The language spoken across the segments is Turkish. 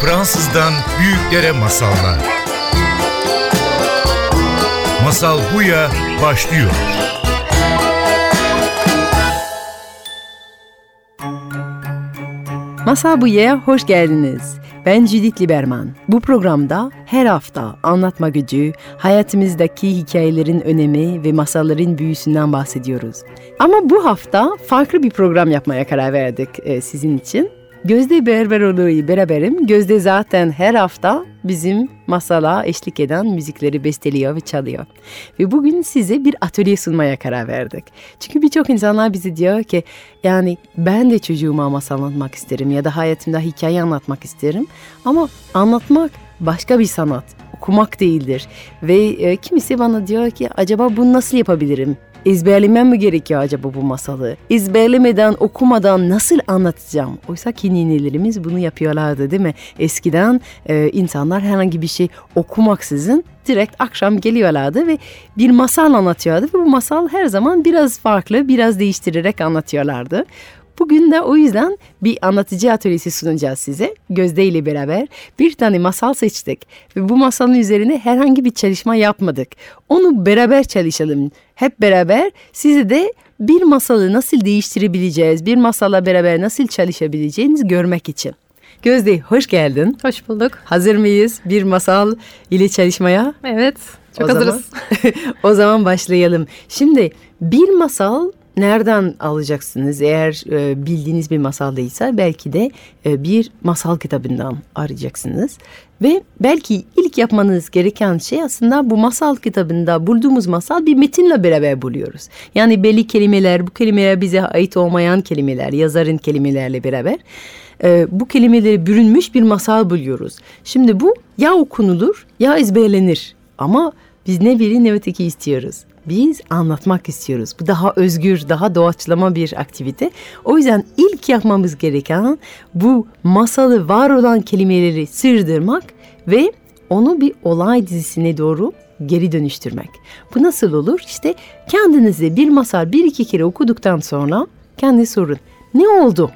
Fransızdan büyüklere masallar. Masal Buya başlıyor. Masal Buya'ya hoş geldiniz. Ben Judith Liberman. Bu programda her hafta anlatma gücü, hayatımızdaki hikayelerin önemi ve masalların büyüsünden bahsediyoruz. Ama bu hafta farklı bir program yapmaya karar verdik e, sizin için. Gözde Berberoğlu'yu beraberim. Gözde zaten her hafta bizim masala eşlik eden müzikleri besteliyor ve çalıyor. Ve bugün size bir atölye sunmaya karar verdik. Çünkü birçok insanlar bize diyor ki yani ben de çocuğuma masal anlatmak isterim ya da hayatımda hikaye anlatmak isterim. Ama anlatmak başka bir sanat okumak değildir. Ve e, kimisi bana diyor ki acaba bunu nasıl yapabilirim? Ezberlemem mi gerekiyor acaba bu masalı? Ezberlemeden, okumadan nasıl anlatacağım? Oysa ki ninelerimiz bunu yapıyorlardı değil mi? Eskiden e, insanlar herhangi bir şey okumaksızın direkt akşam geliyorlardı ve bir masal anlatıyordu ve bu masal her zaman biraz farklı, biraz değiştirerek anlatıyorlardı. Bugün de o yüzden bir anlatıcı atölyesi sunacağız size. Gözde ile beraber bir tane masal seçtik. Ve bu masalın üzerine herhangi bir çalışma yapmadık. Onu beraber çalışalım. Hep beraber size de bir masalı nasıl değiştirebileceğiz, bir masala beraber nasıl çalışabileceğinizi görmek için. Gözde hoş geldin. Hoş bulduk. Hazır mıyız bir masal ile çalışmaya? Evet, çok o hazırız. Zaman, o zaman başlayalım. Şimdi bir masal nereden alacaksınız? Eğer e, bildiğiniz bir masal değilse belki de e, bir masal kitabından arayacaksınız. Ve belki ilk yapmanız gereken şey aslında bu masal kitabında bulduğumuz masal bir metinle beraber buluyoruz. Yani belli kelimeler, bu kelimeler bize ait olmayan kelimeler, yazarın kelimelerle beraber e, bu kelimeleri bürünmüş bir masal buluyoruz. Şimdi bu ya okunulur ya ezberlenir ama biz ne biri ne öteki istiyoruz biz anlatmak istiyoruz. Bu daha özgür, daha doğaçlama bir aktivite. O yüzden ilk yapmamız gereken bu masalı var olan kelimeleri sırdırmak ve onu bir olay dizisine doğru geri dönüştürmek. Bu nasıl olur? İşte kendinize bir masal bir iki kere okuduktan sonra kendi sorun. Ne oldu?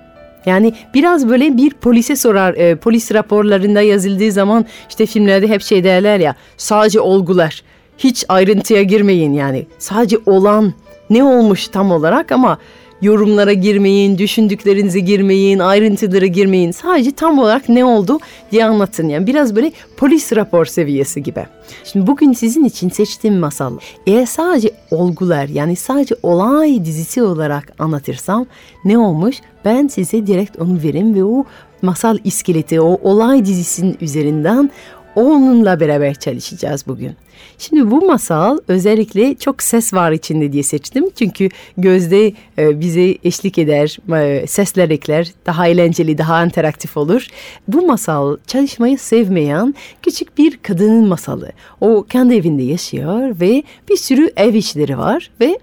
Yani biraz böyle bir polise sorar, e, polis raporlarında yazıldığı zaman işte filmlerde hep şey derler ya sadece olgular hiç ayrıntıya girmeyin yani. Sadece olan ne olmuş tam olarak ama yorumlara girmeyin, düşündüklerinize girmeyin, ayrıntılara girmeyin. Sadece tam olarak ne oldu diye anlatın. Yani biraz böyle polis rapor seviyesi gibi. Şimdi bugün sizin için seçtiğim masal eğer sadece olgular yani sadece olay dizisi olarak anlatırsam ne olmuş? Ben size direkt onu verim ve o masal iskeleti, o olay dizisinin üzerinden onunla beraber çalışacağız bugün. Şimdi bu masal özellikle çok ses var içinde diye seçtim. Çünkü gözde e, bize eşlik eder, e, sesler ekler, daha eğlenceli, daha interaktif olur. Bu masal çalışmayı sevmeyen küçük bir kadının masalı. O kendi evinde yaşıyor ve bir sürü ev işleri var ve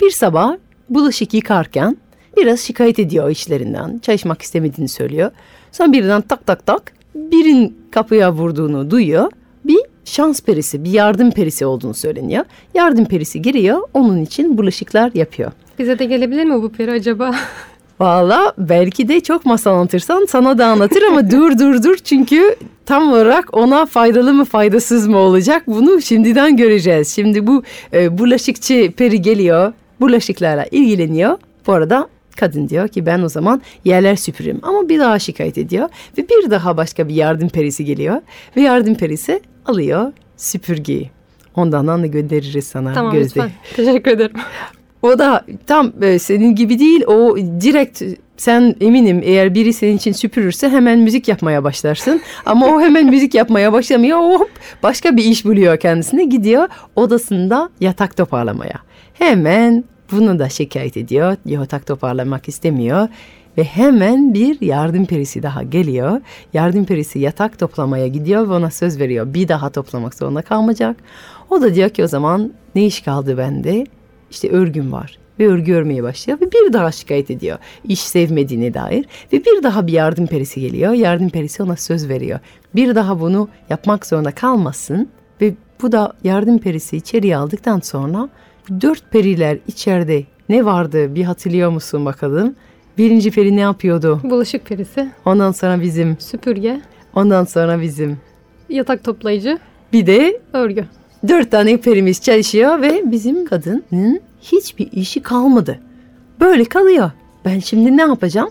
bir sabah bulaşık yıkarken biraz şikayet ediyor işlerinden. Çalışmak istemediğini söylüyor. Sonra birden tak tak tak birin kapıya vurduğunu duyuyor. Bir şans perisi, bir yardım perisi olduğunu söyleniyor. Yardım perisi giriyor, onun için bulaşıklar yapıyor. Bize de gelebilir mi bu peri acaba? Valla belki de çok masal anlatırsan sana da anlatır ama dur dur dur çünkü tam olarak ona faydalı mı faydasız mı olacak bunu şimdiden göreceğiz. Şimdi bu e, bulaşıkçı peri geliyor bulaşıklarla ilgileniyor. Bu arada Kadın diyor ki ben o zaman yerler süpürürüm ama bir daha şikayet ediyor ve bir daha başka bir yardım perisi geliyor ve yardım perisi alıyor süpürgeyi. Ondan da göndeririz sana tamam, Gözde. Lütfen. Teşekkür ederim. O da tam e, senin gibi değil o direkt sen eminim eğer biri senin için süpürürse hemen müzik yapmaya başlarsın. Ama o hemen müzik yapmaya başlamıyor. Hop başka bir iş buluyor kendisine gidiyor odasında yatak toparlamaya. Hemen bunu da şikayet ediyor. Yatak toparlamak istemiyor. Ve hemen bir yardım perisi daha geliyor. Yardım perisi yatak toplamaya gidiyor ve ona söz veriyor. Bir daha toplamak zorunda kalmayacak. O da diyor ki o zaman ne iş kaldı bende? İşte örgüm var ve örgü örmeye başlıyor ve bir daha şikayet ediyor. İş sevmediğine dair ve bir daha bir yardım perisi geliyor. Yardım perisi ona söz veriyor. Bir daha bunu yapmak zorunda kalmasın ve bu da yardım perisi içeriye aldıktan sonra dört periler içeride ne vardı bir hatırlıyor musun bakalım? Birinci peri ne yapıyordu? Bulaşık perisi. Ondan sonra bizim süpürge. Ondan sonra bizim Yatak toplayıcı, bir de örgü. dört tane perimiz çalışıyor ve bizim kadının hiçbir işi kalmadı. Böyle kalıyor. Ben şimdi ne yapacağım?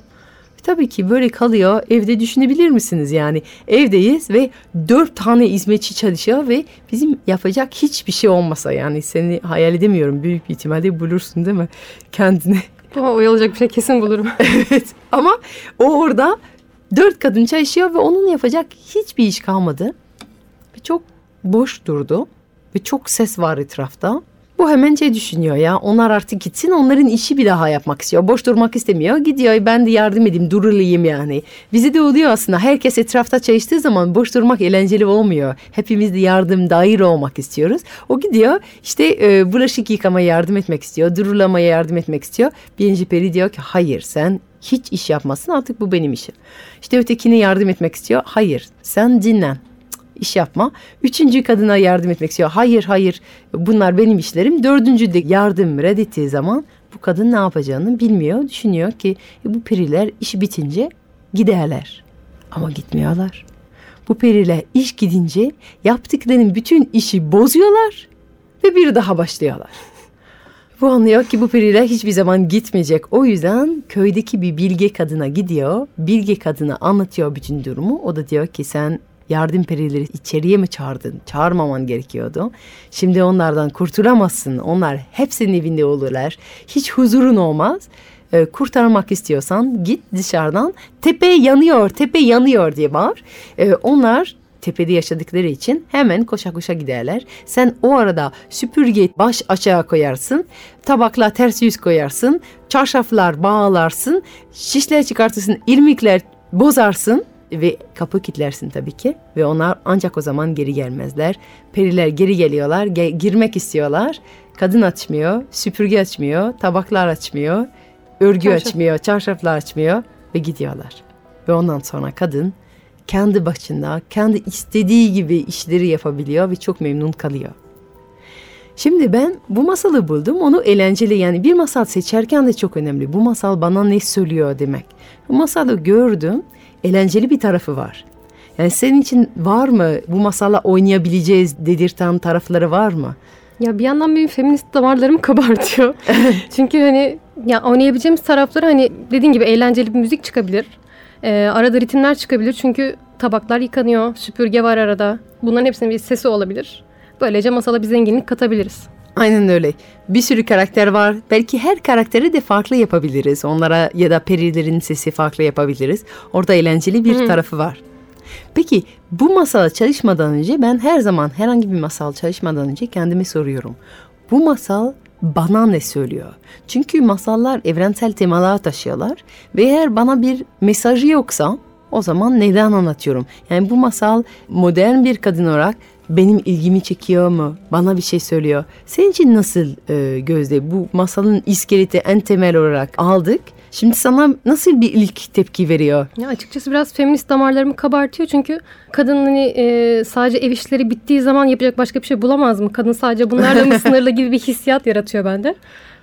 Tabii ki böyle kalıyor. Evde düşünebilir misiniz yani? Evdeyiz ve dört tane hizmetçi çalışıyor ve bizim yapacak hiçbir şey olmasa yani seni hayal edemiyorum. Büyük bir ihtimalle bulursun değil mi? Kendini. Ama oyalayacak bir şey kesin bulurum. evet ama o orada dört kadın çalışıyor ve onun yapacak hiçbir iş kalmadı. Ve çok boş durdu ve çok ses var etrafta. Bu hemen şey düşünüyor ya onlar artık gitsin onların işi bir daha yapmak istiyor. Boş durmak istemiyor gidiyor ben de yardım edeyim durulayım yani. Bize de oluyor aslında herkes etrafta çalıştığı zaman boş durmak eğlenceli olmuyor. Hepimiz de yardım dair olmak istiyoruz. O gidiyor işte e, bulaşık yıkamaya yardım etmek istiyor. Durulamaya yardım etmek istiyor. Birinci peri diyor ki hayır sen hiç iş yapmasın artık bu benim işim. İşte ötekine yardım etmek istiyor. Hayır sen dinlen iş yapma. Üçüncü kadına yardım etmek istiyor. Hayır hayır bunlar benim işlerim. Dördüncü de yardım reddettiği zaman bu kadın ne yapacağını bilmiyor. Düşünüyor ki e, bu periler işi bitince giderler. Ama gitmiyorlar. Bu periler iş gidince yaptıklarının bütün işi bozuyorlar ve bir daha başlıyorlar. Bu anlıyor ki bu periler hiçbir zaman gitmeyecek. O yüzden köydeki bir bilge kadına gidiyor. Bilge kadına anlatıyor bütün durumu. O da diyor ki sen yardım perileri içeriye mi çağırdın? Çağırmaman gerekiyordu. Şimdi onlardan kurtulamazsın. Onlar hepsinin evinde olurlar. Hiç huzurun olmaz. Ee, kurtarmak istiyorsan git dışarıdan tepe yanıyor, tepe yanıyor diye bağır. Ee, onlar tepede yaşadıkları için hemen koşa koşa giderler. Sen o arada süpürge baş aşağı koyarsın, tabakla ters yüz koyarsın, çarşaflar bağlarsın, şişler çıkartırsın, irmikler bozarsın ve kapı kilitlersin tabii ki ve onlar ancak o zaman geri gelmezler. Periler geri geliyorlar, ge- girmek istiyorlar. Kadın açmıyor, süpürge açmıyor, tabaklar açmıyor, örgü Çarşaf. açmıyor, çarşaflar açmıyor ve gidiyorlar. Ve ondan sonra kadın kendi başında, kendi istediği gibi işleri yapabiliyor ve çok memnun kalıyor. Şimdi ben bu masalı buldum. Onu eğlenceli yani bir masal seçerken de çok önemli. Bu masal bana ne söylüyor demek. Bu masalı gördüm. Eğlenceli bir tarafı var. Yani senin için var mı bu masala oynayabileceğiz dedirten tarafları var mı? Ya bir yandan benim feminist damarlarımı kabartıyor. Çünkü hani ya oynayabileceğimiz tarafları hani dediğin gibi eğlenceli bir müzik çıkabilir. Ee, arada ritimler çıkabilir çünkü tabaklar yıkanıyor, süpürge var arada. Bunların hepsinin bir sesi olabilir. Böylece masala bir zenginlik katabiliriz. Aynen öyle. Bir sürü karakter var. Belki her karakteri de farklı yapabiliriz. Onlara ya da perilerin sesi farklı yapabiliriz. Orada eğlenceli bir tarafı var. Peki bu masala çalışmadan önce ben her zaman herhangi bir masal çalışmadan önce kendime soruyorum. Bu masal bana ne söylüyor? Çünkü masallar evrensel temalar taşıyorlar ve eğer bana bir mesajı yoksa o zaman neden anlatıyorum? Yani bu masal modern bir kadın olarak benim ilgimi çekiyor mu? Bana bir şey söylüyor. Senin için nasıl e, Gözde? Bu masalın iskeleti en temel olarak aldık. Şimdi sana nasıl bir ilk tepki veriyor? Ya açıkçası biraz feminist damarlarımı kabartıyor çünkü kadın hani e, sadece ev işleri bittiği zaman yapacak başka bir şey bulamaz mı? Kadın sadece bunlarla mı sınırlı gibi bir hissiyat yaratıyor bende.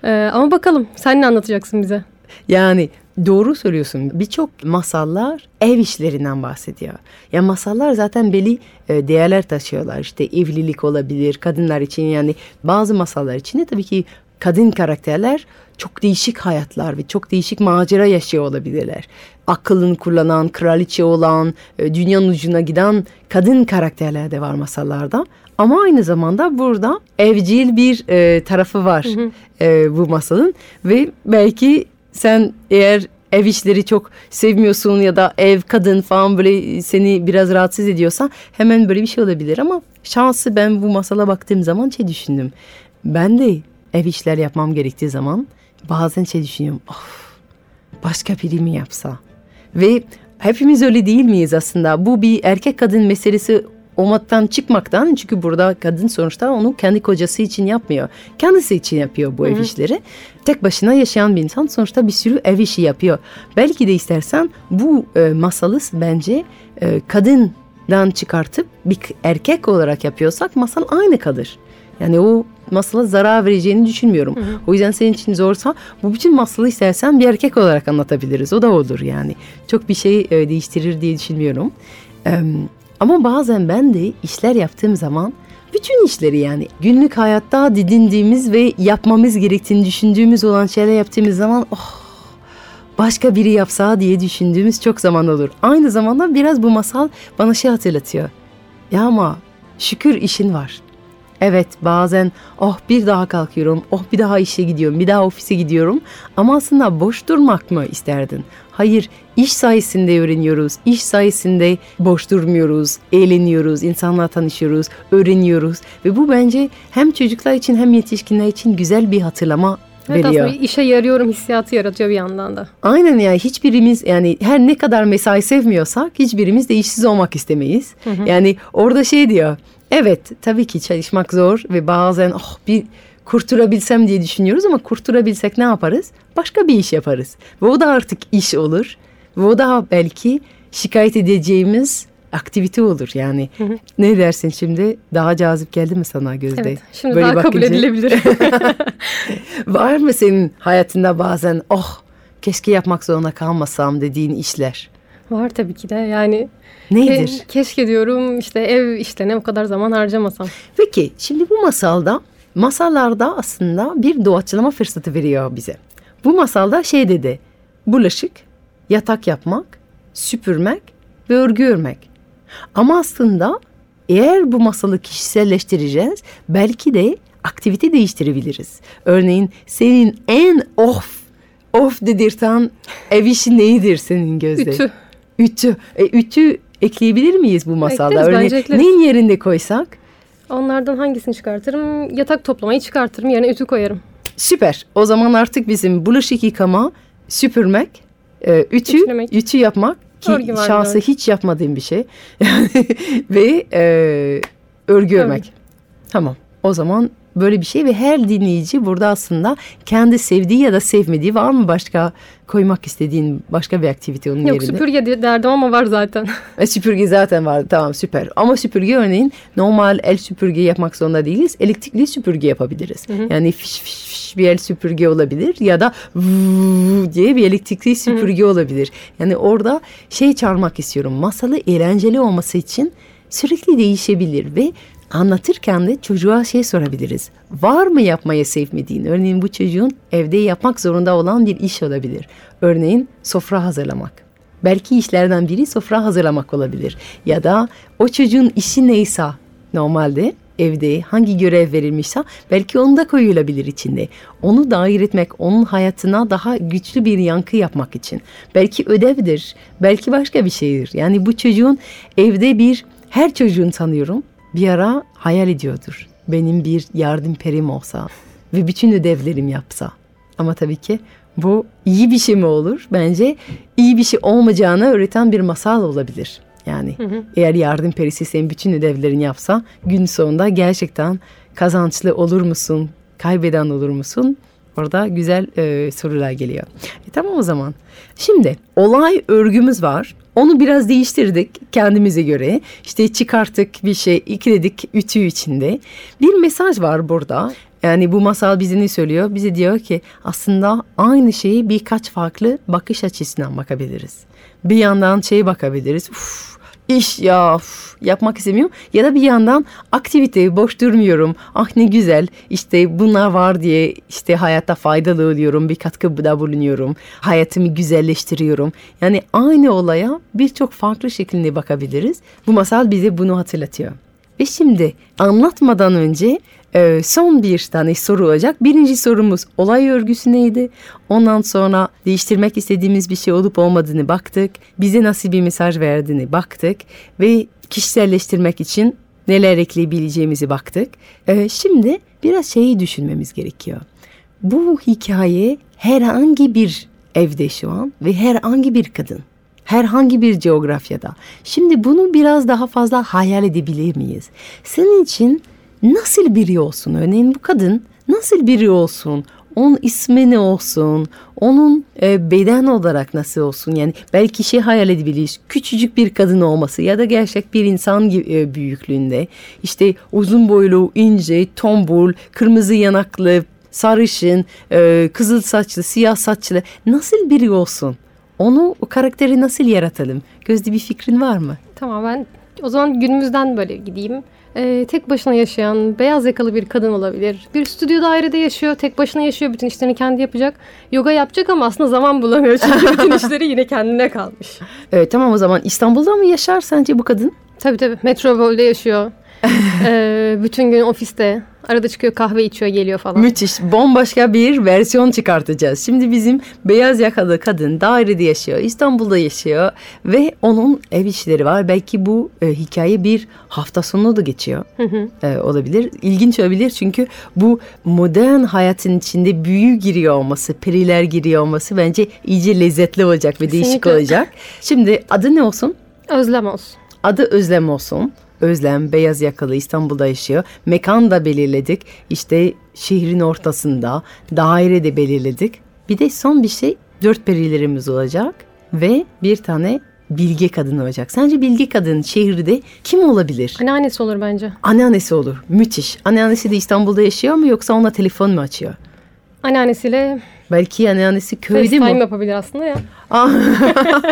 E, ama bakalım sen ne anlatacaksın bize? Yani doğru söylüyorsun. Birçok masallar ev işlerinden bahsediyor. Ya masallar zaten belli e, değerler taşıyorlar. İşte evlilik olabilir kadınlar için yani bazı masallar için de tabii ki kadın karakterler çok değişik hayatlar ve çok değişik macera yaşıyor olabilirler. Akılını kullanan, kraliçe olan, e, dünyanın ucuna giden kadın karakterler de var masallarda. Ama aynı zamanda burada evcil bir e, tarafı var e, bu masalın ve belki sen eğer ev işleri çok sevmiyorsun ya da ev kadın falan böyle seni biraz rahatsız ediyorsa hemen böyle bir şey olabilir ama şansı ben bu masala baktığım zaman şey düşündüm. Ben de ev işler yapmam gerektiği zaman bazen şey düşünüyorum. Of, başka biri mi yapsa? Ve hepimiz öyle değil miyiz aslında? Bu bir erkek kadın meselesi olmaktan çıkmaktan çünkü burada kadın sonuçta onu kendi kocası için yapmıyor. Kendisi için yapıyor bu ev işleri. Tek başına yaşayan bir insan sonuçta bir sürü ev işi yapıyor. Belki de istersen bu e, masalı bence e, kadından çıkartıp bir erkek olarak yapıyorsak masal aynı kalır. Yani o masala zarar vereceğini düşünmüyorum. O yüzden senin için zorsa bu bütün masalı istersen bir erkek olarak anlatabiliriz. O da olur yani. Çok bir şey e, değiştirir diye düşünmüyorum. Ee, ama bazen ben de işler yaptığım zaman bütün işleri yani günlük hayatta didindiğimiz ve yapmamız gerektiğini düşündüğümüz olan şeyler yaptığımız zaman oh başka biri yapsa diye düşündüğümüz çok zaman olur. Aynı zamanda biraz bu masal bana şey hatırlatıyor. Ya ama şükür işin var. Evet bazen oh bir daha kalkıyorum, oh bir daha işe gidiyorum, bir daha ofise gidiyorum. Ama aslında boş durmak mı isterdin? Hayır, iş sayesinde öğreniyoruz, iş sayesinde boş durmuyoruz, eğleniyoruz, insanlarla tanışıyoruz, öğreniyoruz. Ve bu bence hem çocuklar için hem yetişkinler için güzel bir hatırlama Evet veriyor. aslında işe yarıyorum hissiyatı yaratıyor bir yandan da. Aynen yani hiçbirimiz yani her ne kadar mesai sevmiyorsak hiçbirimiz de işsiz olmak istemeyiz. Yani orada şey diyor. Evet tabii ki çalışmak zor ve bazen oh bir kurtulabilsem diye düşünüyoruz ama kurtulabilsek ne yaparız? Başka bir iş yaparız. Ve o da artık iş olur. Ve o da belki şikayet edeceğimiz aktivite olur yani. Ne dersin şimdi? Daha cazip geldi mi sana Gözde? Evet. Şimdi Böyle daha kabul bakınca. edilebilir. Var mı senin hayatında bazen oh keşke yapmak zorunda kalmasam dediğin işler? Var tabii ki de yani. Nedir? ke- keşke diyorum işte ev işlerine o kadar zaman harcamasam. Peki şimdi bu masalda masallarda aslında bir doğaçlama fırsatı veriyor bize. Bu masalda şey dedi. Bulaşık, yatak yapmak, süpürmek ve örgü örmek. Ama aslında eğer bu masalı kişiselleştireceğiz belki de aktivite değiştirebiliriz. Örneğin senin en of of dedirten ev işi neyidir senin gözde? Ütü. Ütü. E, ütü ekleyebilir miyiz bu masalda? Ekleriz, Örneğin bence ekleriz. neyin yerinde koysak? Onlardan hangisini çıkartırım? Yatak toplamayı çıkartırım. Yerine ütü koyarım. Süper. O zaman artık bizim bulaşık yıkama, süpürmek, e, ütü, Ütülemek. ütü yapmak ki biraz. hiç yapmadığım bir şey. Ve e, örgü örmek. Tamam. O zaman böyle bir şey ve her dinleyici burada aslında kendi sevdiği ya da sevmediği var mı başka koymak istediğin başka bir aktivite onun Yok yerine? süpürge de- derdim ama var zaten. E, süpürge zaten vardı tamam süper. Ama süpürge örneğin normal el süpürge yapmak zorunda değiliz. Elektrikli süpürge yapabiliriz. Yani fiş fiş fiş bir el süpürge olabilir ya da diye bir elektrikli süpürge olabilir. Yani orada şey çağırmak istiyorum. Masalı eğlenceli olması için sürekli değişebilir ve anlatırken de çocuğa şey sorabiliriz. Var mı yapmayı sevmediğin? Örneğin bu çocuğun evde yapmak zorunda olan bir iş olabilir. Örneğin sofra hazırlamak. Belki işlerden biri sofra hazırlamak olabilir. Ya da o çocuğun işi neyse normalde evde hangi görev verilmişse belki onu da koyulabilir içinde. Onu dahil etmek, onun hayatına daha güçlü bir yankı yapmak için. Belki ödevdir, belki başka bir şeydir. Yani bu çocuğun evde bir, her çocuğun sanıyorum bir ara hayal ediyordur. Benim bir yardım perim olsa ve bütün ödevlerim yapsa. Ama tabii ki bu iyi bir şey mi olur? Bence iyi bir şey olmayacağını öğreten bir masal olabilir. Yani eğer yardım perisi senin bütün ödevlerini yapsa gün sonunda gerçekten kazançlı olur musun? Kaybeden olur musun? Orada güzel e, sorular geliyor. E, tamam o zaman. Şimdi olay örgümüz var. Onu biraz değiştirdik kendimize göre. İşte çıkarttık bir şey, ekledik ütü içinde. Bir mesaj var burada. Yani bu masal bize ne söylüyor? Bize diyor ki aslında aynı şeyi birkaç farklı bakış açısından bakabiliriz. Bir yandan şeye bakabiliriz. Uf, iş ya uf, yapmak istemiyorum. Ya da bir yandan aktivite boş durmuyorum. Ah ne güzel işte bunlar var diye işte hayatta faydalı oluyorum. Bir katkıda bulunuyorum. Hayatımı güzelleştiriyorum. Yani aynı olaya birçok farklı şekilde bakabiliriz. Bu masal bize bunu hatırlatıyor. Ve şimdi anlatmadan önce e, son bir tane soru olacak. Birinci sorumuz olay örgüsü neydi? Ondan sonra değiştirmek istediğimiz bir şey olup olmadığını baktık. Bize nasıl bir mesaj verdiğini baktık. Ve kişiselleştirmek için neler ekleyebileceğimizi baktık. E, şimdi biraz şeyi düşünmemiz gerekiyor. Bu hikaye herhangi bir evde şu an ve herhangi bir kadın herhangi bir coğrafyada. Şimdi bunu biraz daha fazla hayal edebilir miyiz? Senin için nasıl biri olsun? Örneğin bu kadın nasıl biri olsun? Onun ismi ne olsun? Onun e, beden olarak nasıl olsun? Yani belki şey hayal edebiliriz. Küçücük bir kadın olması ya da gerçek bir insan gibi, e, büyüklüğünde. İşte uzun boylu, ince, tombul, kırmızı yanaklı, sarışın, e, kızıl saçlı, siyah saçlı nasıl biri olsun? Onu o karakteri nasıl yaratalım? Gözde bir fikrin var mı? Tamam ben o zaman günümüzden böyle gideyim. Ee, tek başına yaşayan beyaz yakalı bir kadın olabilir. Bir stüdyo dairede yaşıyor, tek başına yaşıyor, bütün işlerini kendi yapacak. Yoga yapacak ama aslında zaman bulamıyor çünkü bütün işleri yine kendine kalmış. Evet tamam o zaman İstanbul'da mı yaşar sence bu kadın? Tabii tabii metropolde yaşıyor. Ee, bütün gün ofiste. Arada çıkıyor kahve içiyor geliyor falan. Müthiş. Bombaşka bir versiyon çıkartacağız. Şimdi bizim beyaz yakalı kadın dairede yaşıyor. İstanbul'da yaşıyor. Ve onun ev işleri var. Belki bu e, hikaye bir hafta sonu da geçiyor. E, olabilir. İlginç olabilir çünkü bu modern hayatın içinde büyü giriyor olması, periler giriyor olması bence iyice lezzetli olacak ve değişik olacak. Şimdi adı ne olsun? Özlem olsun. Adı Özlem olsun. Özlem beyaz yakalı İstanbul'da yaşıyor. Mekan da belirledik. İşte şehrin ortasında daire de belirledik. Bir de son bir şey dört perilerimiz olacak ve bir tane bilge kadın olacak. Sence bilge kadın şehirde kim olabilir? Anneannesi olur bence. Anneannesi olur. Müthiş. Anneannesi de İstanbul'da yaşıyor mu yoksa ona telefon mu açıyor? Anneannesiyle Belki anneannesi köyde FaceTime mi? yapabilir aslında ya.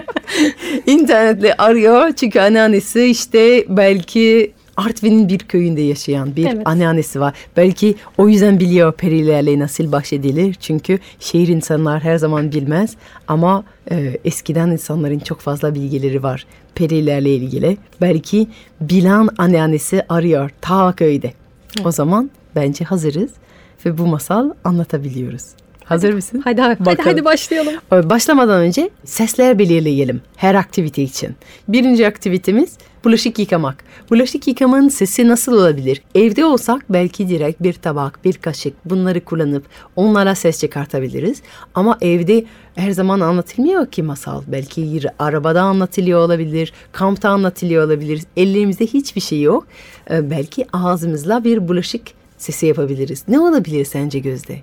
İnternetle arıyor çünkü anneannesi işte belki Artvin'in bir köyünde yaşayan bir Evet. anneannesi var. Belki o yüzden biliyor perilerle nasıl baş edilir. Çünkü şehir insanlar her zaman bilmez ama e, eskiden insanların çok fazla bilgileri var perilerle ilgili. Belki bilen anneannesi arıyor ta köyde. O zaman bence hazırız ve bu masal anlatabiliyoruz. Hazır mısın? Hadi hadi, hadi, Bakalım. hadi başlayalım. Başlamadan önce sesler belirleyelim her aktivite için. Birinci aktivitemiz bulaşık yıkamak. Bulaşık yıkamanın sesi nasıl olabilir? Evde olsak belki direkt bir tabak, bir kaşık bunları kullanıp onlara ses çıkartabiliriz. Ama evde her zaman anlatılmıyor ki masal. Belki arabada anlatılıyor olabilir, kampta anlatılıyor olabilir. Ellerimizde hiçbir şey yok. Belki ağzımızla bir bulaşık sesi yapabiliriz. Ne olabilir sence Gözde?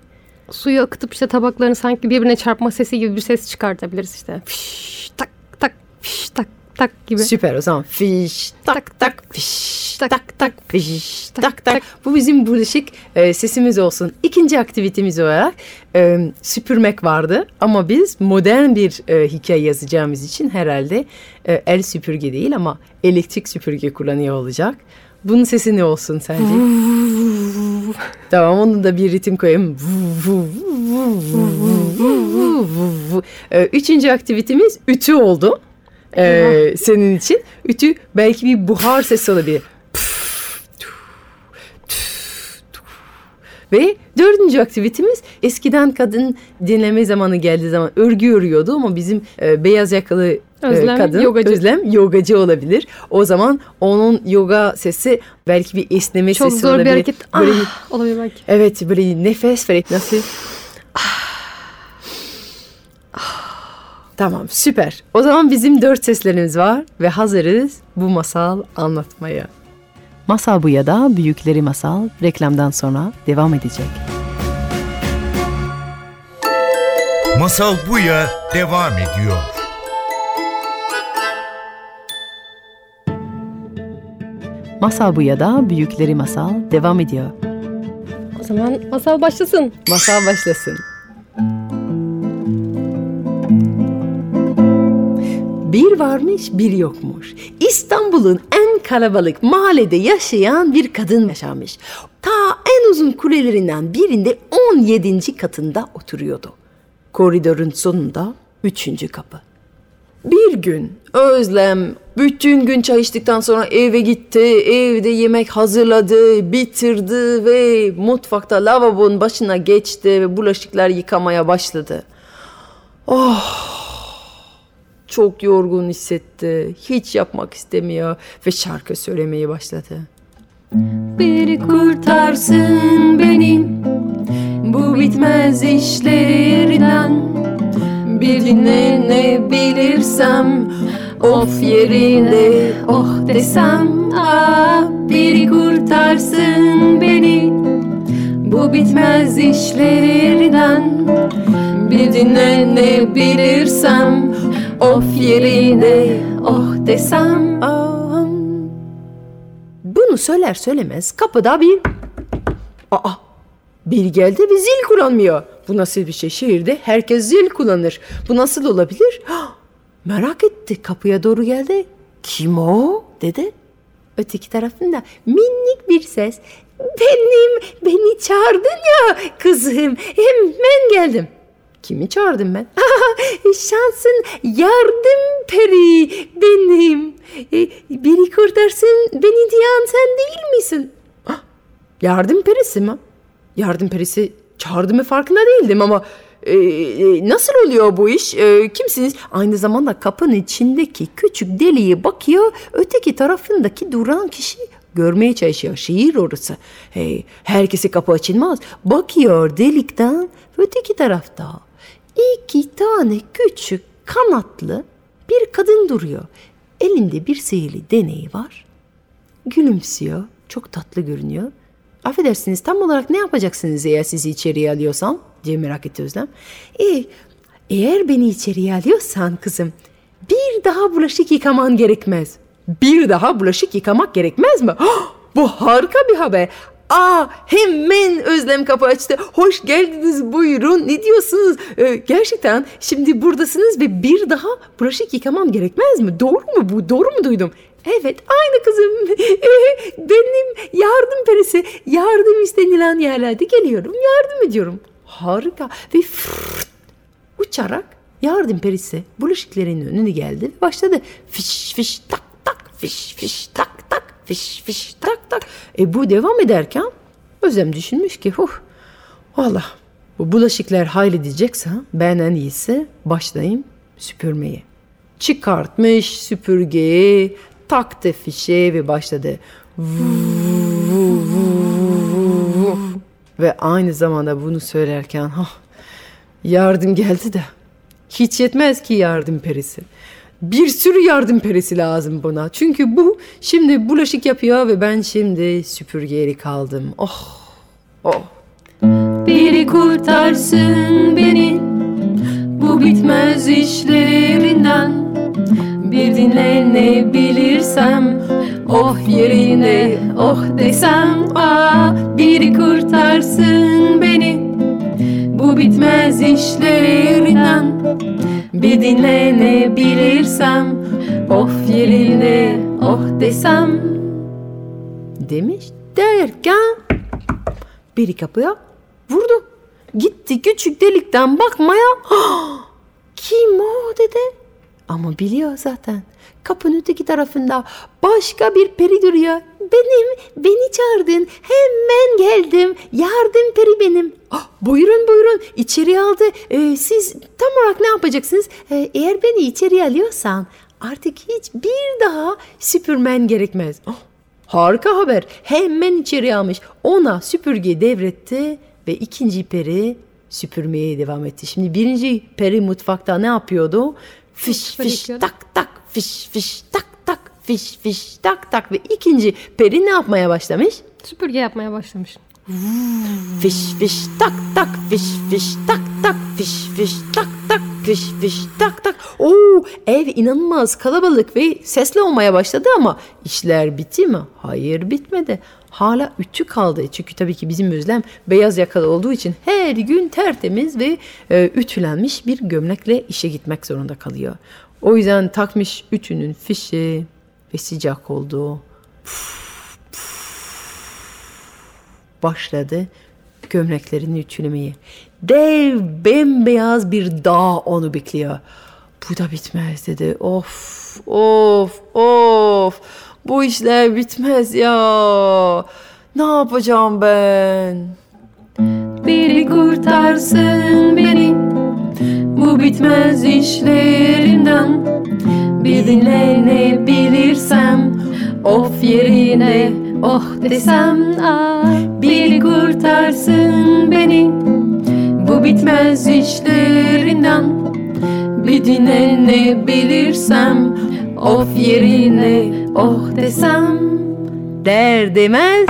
Suyu akıtıp işte tabakların sanki birbirine çarpma sesi gibi bir ses çıkartabiliriz işte. Fiş, tak tak fiş, tak tak gibi. Süper o zaman fiş tak Tak, tak fiş tak, tak tak fiş tak, tak tak. tak. Bu bizim bulaşık e, sesimiz olsun. İkinci aktivitemiz olarak e, süpürmek vardı ama biz modern bir e, hikaye yazacağımız için herhalde e, el süpürge değil ama elektrik süpürge kullanıyor olacak. Bunun sesi ne olsun sence? tamam onun da bir ritim koyayım. Vu, vu, vu, vu, vu, vu, vu, vu. E, Üçüncü aktivitemiz ütü oldu. Ee, senin için. Ütü belki bir buhar sesi olabilir. Ve dördüncü aktivitemiz eskiden kadın dinleme zamanı geldiği zaman örgü örüyordu ama bizim e, beyaz yakalı e, Özlem, kadın yogacı. Özlem yogacı olabilir. O zaman onun yoga sesi belki bir esneme Çok sesi zor olabilir. bir hareket. Böyle Ah, olabilir belki. Evet böyle nefes verip nasıl? Tamam süper. O zaman bizim dört seslerimiz var ve hazırız bu masal anlatmaya. Masal bu ya da Büyükleri Masal reklamdan sonra devam edecek. Masal Buya devam ediyor. Masal bu ya da Büyükleri Masal devam ediyor. O zaman masal başlasın. Masal başlasın. Bir varmış bir yokmuş. İstanbul'un en kalabalık mahallede yaşayan bir kadın yaşamış. Ta en uzun kulelerinden birinde 17. katında oturuyordu. Koridorun sonunda üçüncü kapı. Bir gün Özlem bütün gün çay içtikten sonra eve gitti. Evde yemek hazırladı, bitirdi ve mutfakta lavabonun başına geçti ve bulaşıklar yıkamaya başladı. Oh! Çok yorgun hissetti. Hiç yapmak istemiyor ve şarkı söylemeye başladı. Biri kurtarsın beni. Bu bitmez işlerinden. Bir dinlenebilirsem Of yerinde oh desem. Ah biri kurtarsın beni. Bu bitmez işlerinden. Bir dinlenebilirsem Of yerinde oh desem ah. Bunu söyler söylemez kapıda bir... Aa, biri geldi ve zil kullanmıyor. bu nasıl bir şey? Şehirde herkes zil kullanır. Bu nasıl olabilir? Hah, Merak etti. Kapıya doğru geldi. Kim o? dedi. Öteki tarafında minik bir ses. Benim, beni çağırdın ya kızım. Hemen geldim. Kimi çağırdım ben? Şansın yardım peri benim. E, biri kurtarsın beni diyen sen değil misin? Ah, Yardım perisi mi? Yardım perisi çağırdığımı farkında değildim ama e, e, nasıl oluyor bu iş? E, kimsiniz? Aynı zamanda kapının içindeki küçük deliğe bakıyor. Öteki tarafındaki duran kişi görmeye çalışıyor. Şehir orası. Hey, herkese kapı açılmaz. Bakıyor delikten öteki tarafta iki tane küçük kanatlı bir kadın duruyor. Elinde bir sihirli deney var. Gülümsüyor. Çok tatlı görünüyor. Affedersiniz tam olarak ne yapacaksınız eğer sizi içeriye alıyorsam? diye merak etti Özlem. E, eğer beni içeriye alıyorsan kızım bir daha bulaşık yıkaman gerekmez. Bir daha bulaşık yıkamak gerekmez mi? Hah, bu harika bir haber. Aa hemen Özlem kapı açtı. Hoş geldiniz buyurun. Ne diyorsunuz? Ee, gerçekten şimdi buradasınız ve bir daha bulaşık yıkamam gerekmez mi? Doğru mu bu? Doğru mu duydum? Evet aynı kızım. Benim yardım perisi. Yardım istenilen yerlerde geliyorum. Yardım ediyorum. Harika. Ve fırt, uçarak yardım perisi bulaşıkların önüne geldi başladı. Fiş fiş tak tak fiş fiş tak fiş fiş tak tak. E bu devam ederken Özlem düşünmüş ki huh valla bu bulaşıklar halledecekse ben en iyisi başlayayım süpürmeye. Çıkartmış süpürgeyi taktı fişe ve başladı. Ve aynı zamanda bunu söylerken ha yardım geldi de hiç yetmez ki yardım perisi. Bir sürü yardım perisi lazım buna. Çünkü bu şimdi bulaşık yapıyor ve ben şimdi süpürgeyle kaldım. Oh, oh. Biri kurtarsın beni bu bitmez işlerinden Bir dinlenebilirsem oh yerine oh desem ah Biri kurtarsın beni bu bitmez işlerinden Bir dinlenebilirsem of yerine oh desem demiş derken biri kapıya vurdu. Gitti küçük delikten bakmaya "Ah, kim o dedi. Ama biliyor zaten kapının öteki tarafında başka bir peri duruyor. Benim, beni çağırdın. Hemen geldim. Yardım peri benim. "Ah, buyurun buyurun içeri aldı. Ee, siz tam olarak ne yapacaksınız? Ee, eğer beni içeri alıyorsan artık hiç bir daha süpürmen gerekmez. "Ah, Harika haber. Hemen içeri almış. Ona süpürgeyi devretti ve ikinci peri süpürmeye devam etti. Şimdi birinci peri mutfakta ne yapıyordu? Fiş fiş tak tak fiş fiş tak tak fiş fiş tak tak ve ikinci peri ne yapmaya başlamış? Süpürge yapmaya başlamış. Fiş fiş tak tak fiş fiş tak tak fiş fiş tak tak fiş fiş tak tak. Oo ev inanılmaz kalabalık ve sesli olmaya başladı ama işler bitti mi? Hayır bitmedi. Hala ütü kaldı. Çünkü tabii ki bizim Özlem beyaz yakalı olduğu için her gün tertemiz ve e, ütülenmiş bir gömlekle işe gitmek zorunda kalıyor. O yüzden takmış ütünün fişi ve sıcak oldu. başladı gömleklerini ütülemeye. Dev bembeyaz bir dağ onu bekliyor. Bu da bitmez dedi. Of of of bu işler bitmez ya. Ne yapacağım ben? Biri kurtarsın beni. Bu bitmez işlerimden. Bir dinlenebilirsem Of yerine oh desem. Ah Biri kurtarsın beni. Bu bitmez işlerinden. Bir dinlenebilirsem Of yerine oh desem Der demez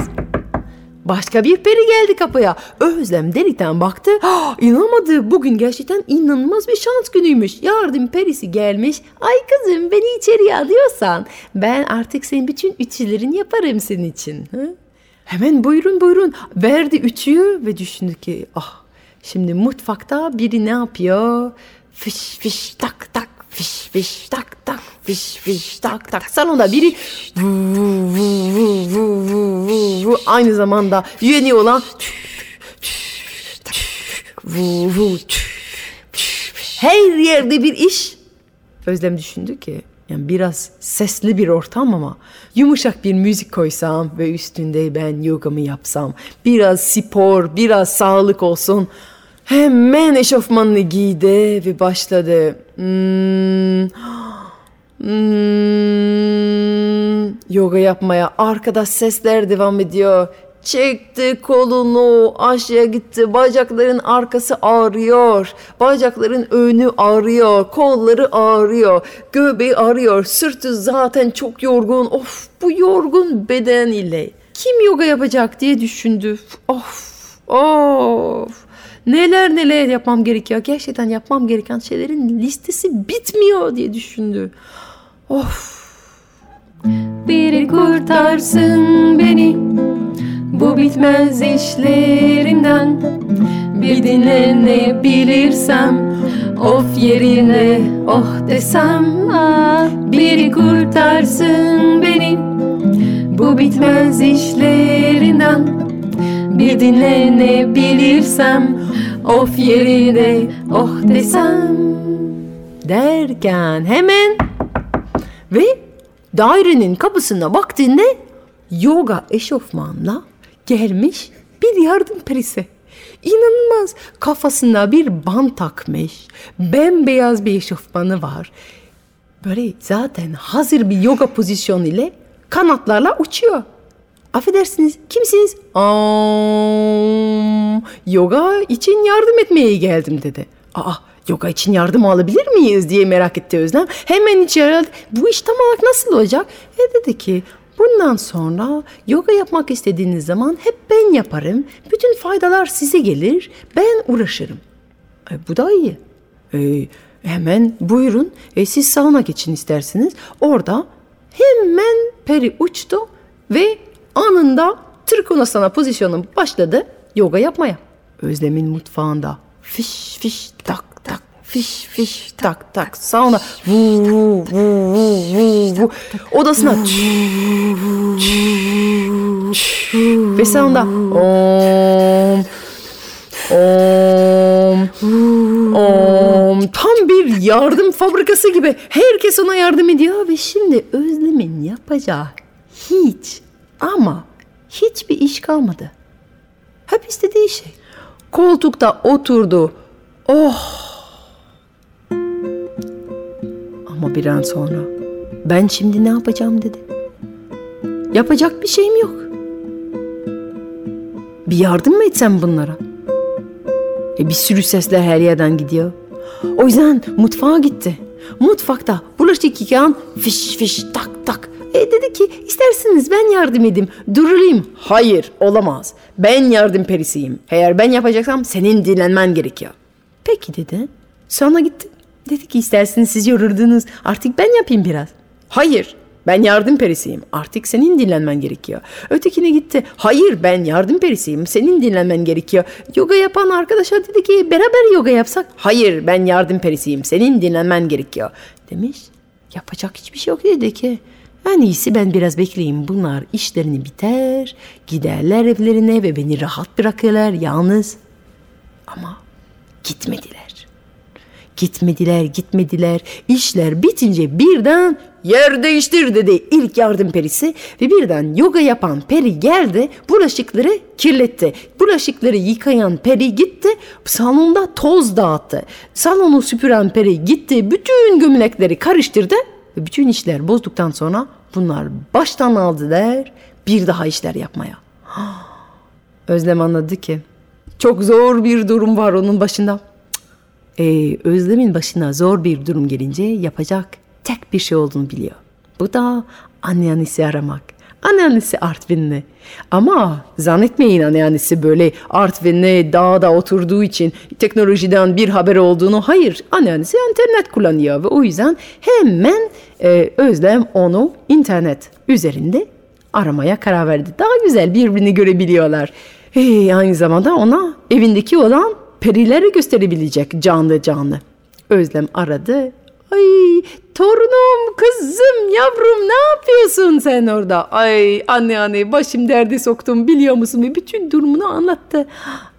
Başka bir peri geldi kapıya. Özlem delikten baktı. Ah, inanamadı. Bugün gerçekten inanılmaz bir şans günüymüş. Yardım perisi gelmiş. Ay kızım beni içeriye alıyorsan ben artık senin bütün ütülerini yaparım senin için. Hı? Hemen buyurun buyurun. Verdi ütüyü ve düşündü ki ah Şimdi mutfakta biri ne yapıyor? Fiş fiş tak tak fiş fiş tak tak fiş fiş tak tak. Salonda biri vu vu vu vu vu vu vu aynı zamanda üyeni olan vu vu her yerde bir iş. Özlem düşündü ki yani biraz sesli bir ortam ama yumuşak bir müzik koysam ve üstünde ben yogamı yapsam, biraz spor, biraz sağlık olsun. Hemen eşofmanını giydi ve başladı. Hmm, hmm, yoga yapmaya. Arkada sesler devam ediyor. Çekti kolunu aşağıya gitti. Bacakların arkası ağrıyor. Bacakların önü ağrıyor. Kolları ağrıyor. Göbeği ağrıyor. Sırtı zaten çok yorgun. Of bu yorgun beden ile kim yoga yapacak diye düşündü. Of of. Neler neler yapmam gerekiyor. Gerçekten yapmam gereken şeylerin listesi bitmiyor diye düşündü. Of. Biri kurtarsın beni bu bitmez işlerimden Bir dinlenebilirsem Of yerine oh desem ah, Biri kurtarsın beni Bu bitmez işlerinden Bir dinlenebilirsem Of yerine oh desem Derken hemen ve dairenin kapısına baktığında yoga eşofmanla gelmiş bir yardım perisi. İnanılmaz kafasına bir bant takmış. Bembeyaz bir eşofmanı var. Böyle zaten hazır bir yoga pozisyonu ile kanatlarla uçuyor. Affedersiniz kimsiniz? Aa, yoga için yardım etmeye geldim dedi. Aa yoga için yardım alabilir miyiz diye merak etti Özlem. Hemen içeri aldı. Bu iş tam olarak nasıl olacak? E dedi ki bundan sonra yoga yapmak istediğiniz zaman hep ben yaparım. Bütün faydalar size gelir. Ben uğraşırım. E, bu da iyi. E, hemen buyurun. E, siz sauna geçin isterseniz. Orada hemen peri uçtu ve anında Trikonasana pozisyonu başladı yoga yapmaya. Özlem'in mutfağında fiş fiş tak tak fiş fiş tak tak sauna. Vu vu vu vu vu odasına ve sauna. Om. Om. Om. Tam bir yardım fabrikası gibi. Herkes ona yardım ediyor ve şimdi Özlem'in yapacağı hiç ama hiçbir iş kalmadı. Hep istediği şey. Koltukta oturdu. Oh. Ama bir an sonra ben şimdi ne yapacağım dedi. Yapacak bir şeyim yok. Bir yardım mı etsem bunlara? E bir sürü sesler her yerden gidiyor. O yüzden mutfağa gitti. Mutfakta bulaşık yıkayan fiş fiş tak. E dedi ki isterseniz ben yardım edeyim. Durulayım. Hayır olamaz. Ben yardım perisiyim. Eğer ben yapacaksam senin dinlenmen gerekiyor. Peki dedi. Sonra gitti. Dedi ki isterseniz siz yoruldunuz. Artık ben yapayım biraz. Hayır. Ben yardım perisiyim. Artık senin dinlenmen gerekiyor. Ötekine gitti. Hayır ben yardım perisiyim. Senin dinlenmen gerekiyor. Yoga yapan arkadaşa dedi ki beraber yoga yapsak. Hayır ben yardım perisiyim. Senin dinlenmen gerekiyor. Demiş. Yapacak hiçbir şey yok dedi ki. En iyisi ben biraz bekleyeyim. Bunlar işlerini biter, giderler evlerine ve beni rahat bırakırlar yalnız. Ama gitmediler. Gitmediler, gitmediler. İşler bitince birden yer değiştir dedi ilk yardım perisi ve birden yoga yapan peri geldi bulaşıkları kirletti. Bulaşıkları yıkayan peri gitti salonda toz dağıttı. Salonu süpüren peri gitti bütün gömlekleri karıştırdı ve bütün işler bozduktan sonra bunlar baştan aldılar bir daha işler yapmaya. Özlem anladı ki çok zor bir durum var onun başında. Ee, Özlem'in başına zor bir durum gelince yapacak tek bir şey olduğunu biliyor. Bu da anneannesi aramak. Anneannesi Artvinli. Ama zannetmeyin anneannesi böyle Artvin'le dağda oturduğu için teknolojiden bir haber olduğunu. Hayır anneannesi internet kullanıyor ve o yüzden hemen e, Özlem onu internet üzerinde aramaya karar verdi. Daha güzel birbirini görebiliyorlar. E, aynı zamanda ona evindeki olan perileri gösterebilecek canlı canlı. Özlem aradı. Ay torunum, kızım, yavrum ne yapıyorsun sen orada? Ay anne anne başım derde soktum biliyor musun? Ve bütün durumunu anlattı.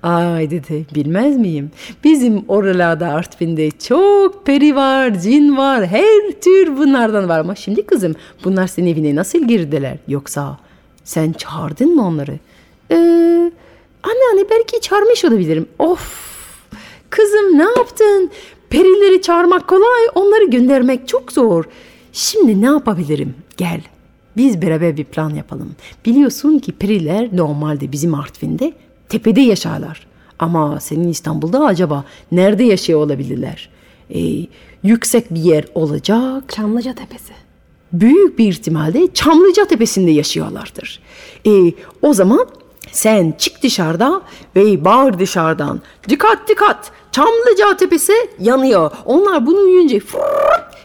Ay dedi bilmez miyim? Bizim oralarda Artvin'de çok peri var, cin var, her tür bunlardan var. Ama şimdi kızım bunlar senin evine nasıl girdiler? Yoksa sen çağırdın mı onları? Ee, anne anne belki çağırmış olabilirim. Of kızım ne yaptın? Perileri çağırmak kolay, onları göndermek çok zor. Şimdi ne yapabilirim? Gel. Biz beraber bir plan yapalım. Biliyorsun ki periler normalde bizim Artvin'de tepede yaşarlar. Ama senin İstanbul'da acaba nerede yaşıyor olabilirler? Ee, yüksek bir yer olacak. Çamlıca Tepesi. Büyük bir ihtimalle Çamlıca Tepesi'nde yaşıyorlardır. Ee, o zaman sen çık dışarıda ve bağır dışarıdan. Dikkat dikkat Çamlıca Tepesi yanıyor. Onlar bunu duyunca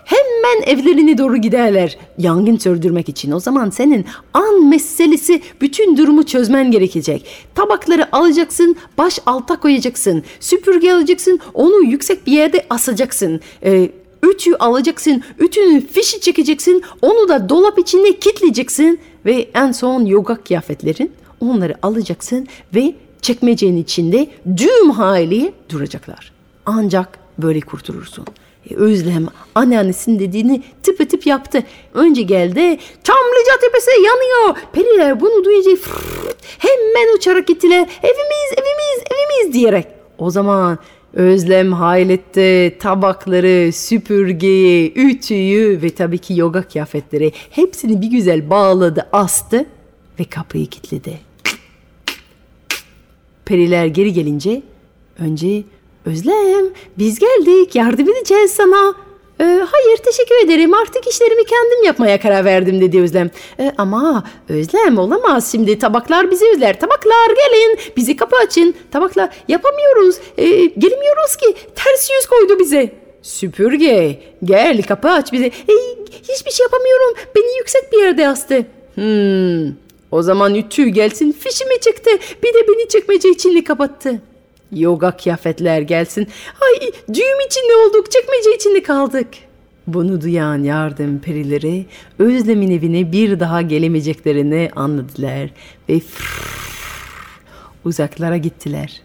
hemen evlerine doğru giderler yangın söndürmek için. O zaman senin an meselesi bütün durumu çözmen gerekecek. Tabakları alacaksın, baş alta koyacaksın. Süpürge alacaksın, onu yüksek bir yerde asacaksın. Ee, ütü alacaksın, ütünün fişi çekeceksin, onu da dolap içinde kitleyeceksin ve en son yoga kıyafetlerin onları alacaksın ve çekmecenin içinde düğüm hali duracaklar. Ancak böyle kurtulursun. E, Özlem anneannesinin dediğini tıp yaptı. Önce geldi Çamlıca tepesi yanıyor. Periler bunu duyunca fırrt, hemen uçarak gittiler. Evimiz evimiz evimiz diyerek. O zaman Özlem hayletti tabakları, süpürgeyi, ütüyü ve tabii ki yoga kıyafetleri hepsini bir güzel bağladı, astı ve kapıyı kilitledi. Periler geri gelince önce Özlem biz geldik yardım edeceğiz sana. "Ee, hayır teşekkür ederim artık işlerimi kendim yapmaya karar verdim dedi Özlem. "Ee, ama Özlem olamaz şimdi tabaklar bizi özler. Tabaklar gelin bizi kapı açın. Tabaklar yapamıyoruz ee, gelmiyoruz ki ters yüz koydu bize. Süpürge gel kapı aç bize. "Ee, hiçbir şey yapamıyorum beni yüksek bir yerde astı. Hmm, o zaman ütü gelsin fişimi çıktı. Bir de beni çekmece içinde kapattı. Yoga kıyafetler gelsin. Ay düğüm içinde olduk çekmece içinde kaldık. Bunu duyan yardım perileri Özlem'in evine bir daha gelemeyeceklerini anladılar ve uzaklara gittiler.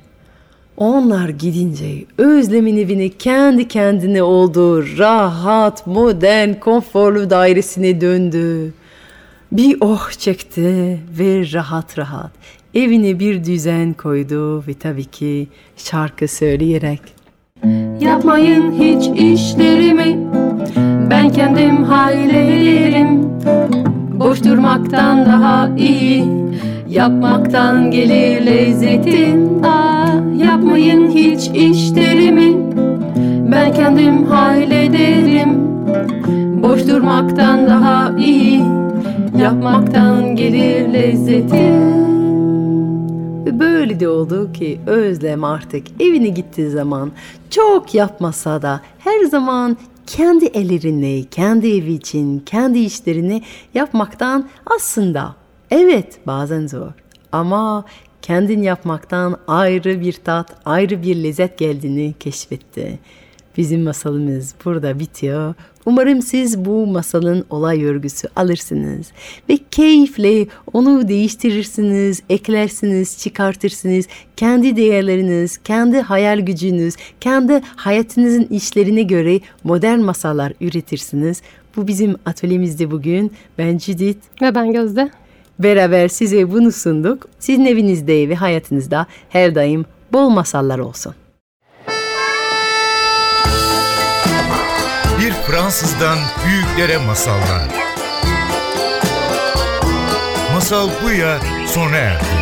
Onlar gidince Özlem'in evini kendi kendine oldu. Rahat, modern, konforlu dairesine döndü. Bir oh çekti ve rahat rahat evine bir düzen koydu ve tabii ki şarkı söyleyerek. Yapmayın hiç işlerimi Ben kendim hallederim. Boş durmaktan daha iyi Yapmaktan gelir lezzetin. Ah, Yapmayın hiç işlerimi Ben kendim hallederim. Boş durmaktan daha iyi Yapmaktan gelir lezzetin Ve böyle de oldu ki Özlem artık evine gittiği zaman çok yapmasa da her zaman kendi ellerini, kendi evi için, kendi işlerini yapmaktan aslında evet bazen zor ama kendin yapmaktan ayrı bir tat, ayrı bir lezzet geldiğini keşfetti. Bizim masalımız burada bitiyor. Umarım siz bu masalın olay örgüsü alırsınız ve keyifle onu değiştirirsiniz, eklersiniz, çıkartırsınız. Kendi değerleriniz, kendi hayal gücünüz, kendi hayatınızın işlerine göre modern masallar üretirsiniz. Bu bizim atölyemizde bugün. Ben Judith. Ve ben Gözde. Beraber size bunu sunduk. Sizin evinizde ve hayatınızda her daim bol masallar olsun. Fransızdan büyüklere masallar. Masal bu ya sona erdi.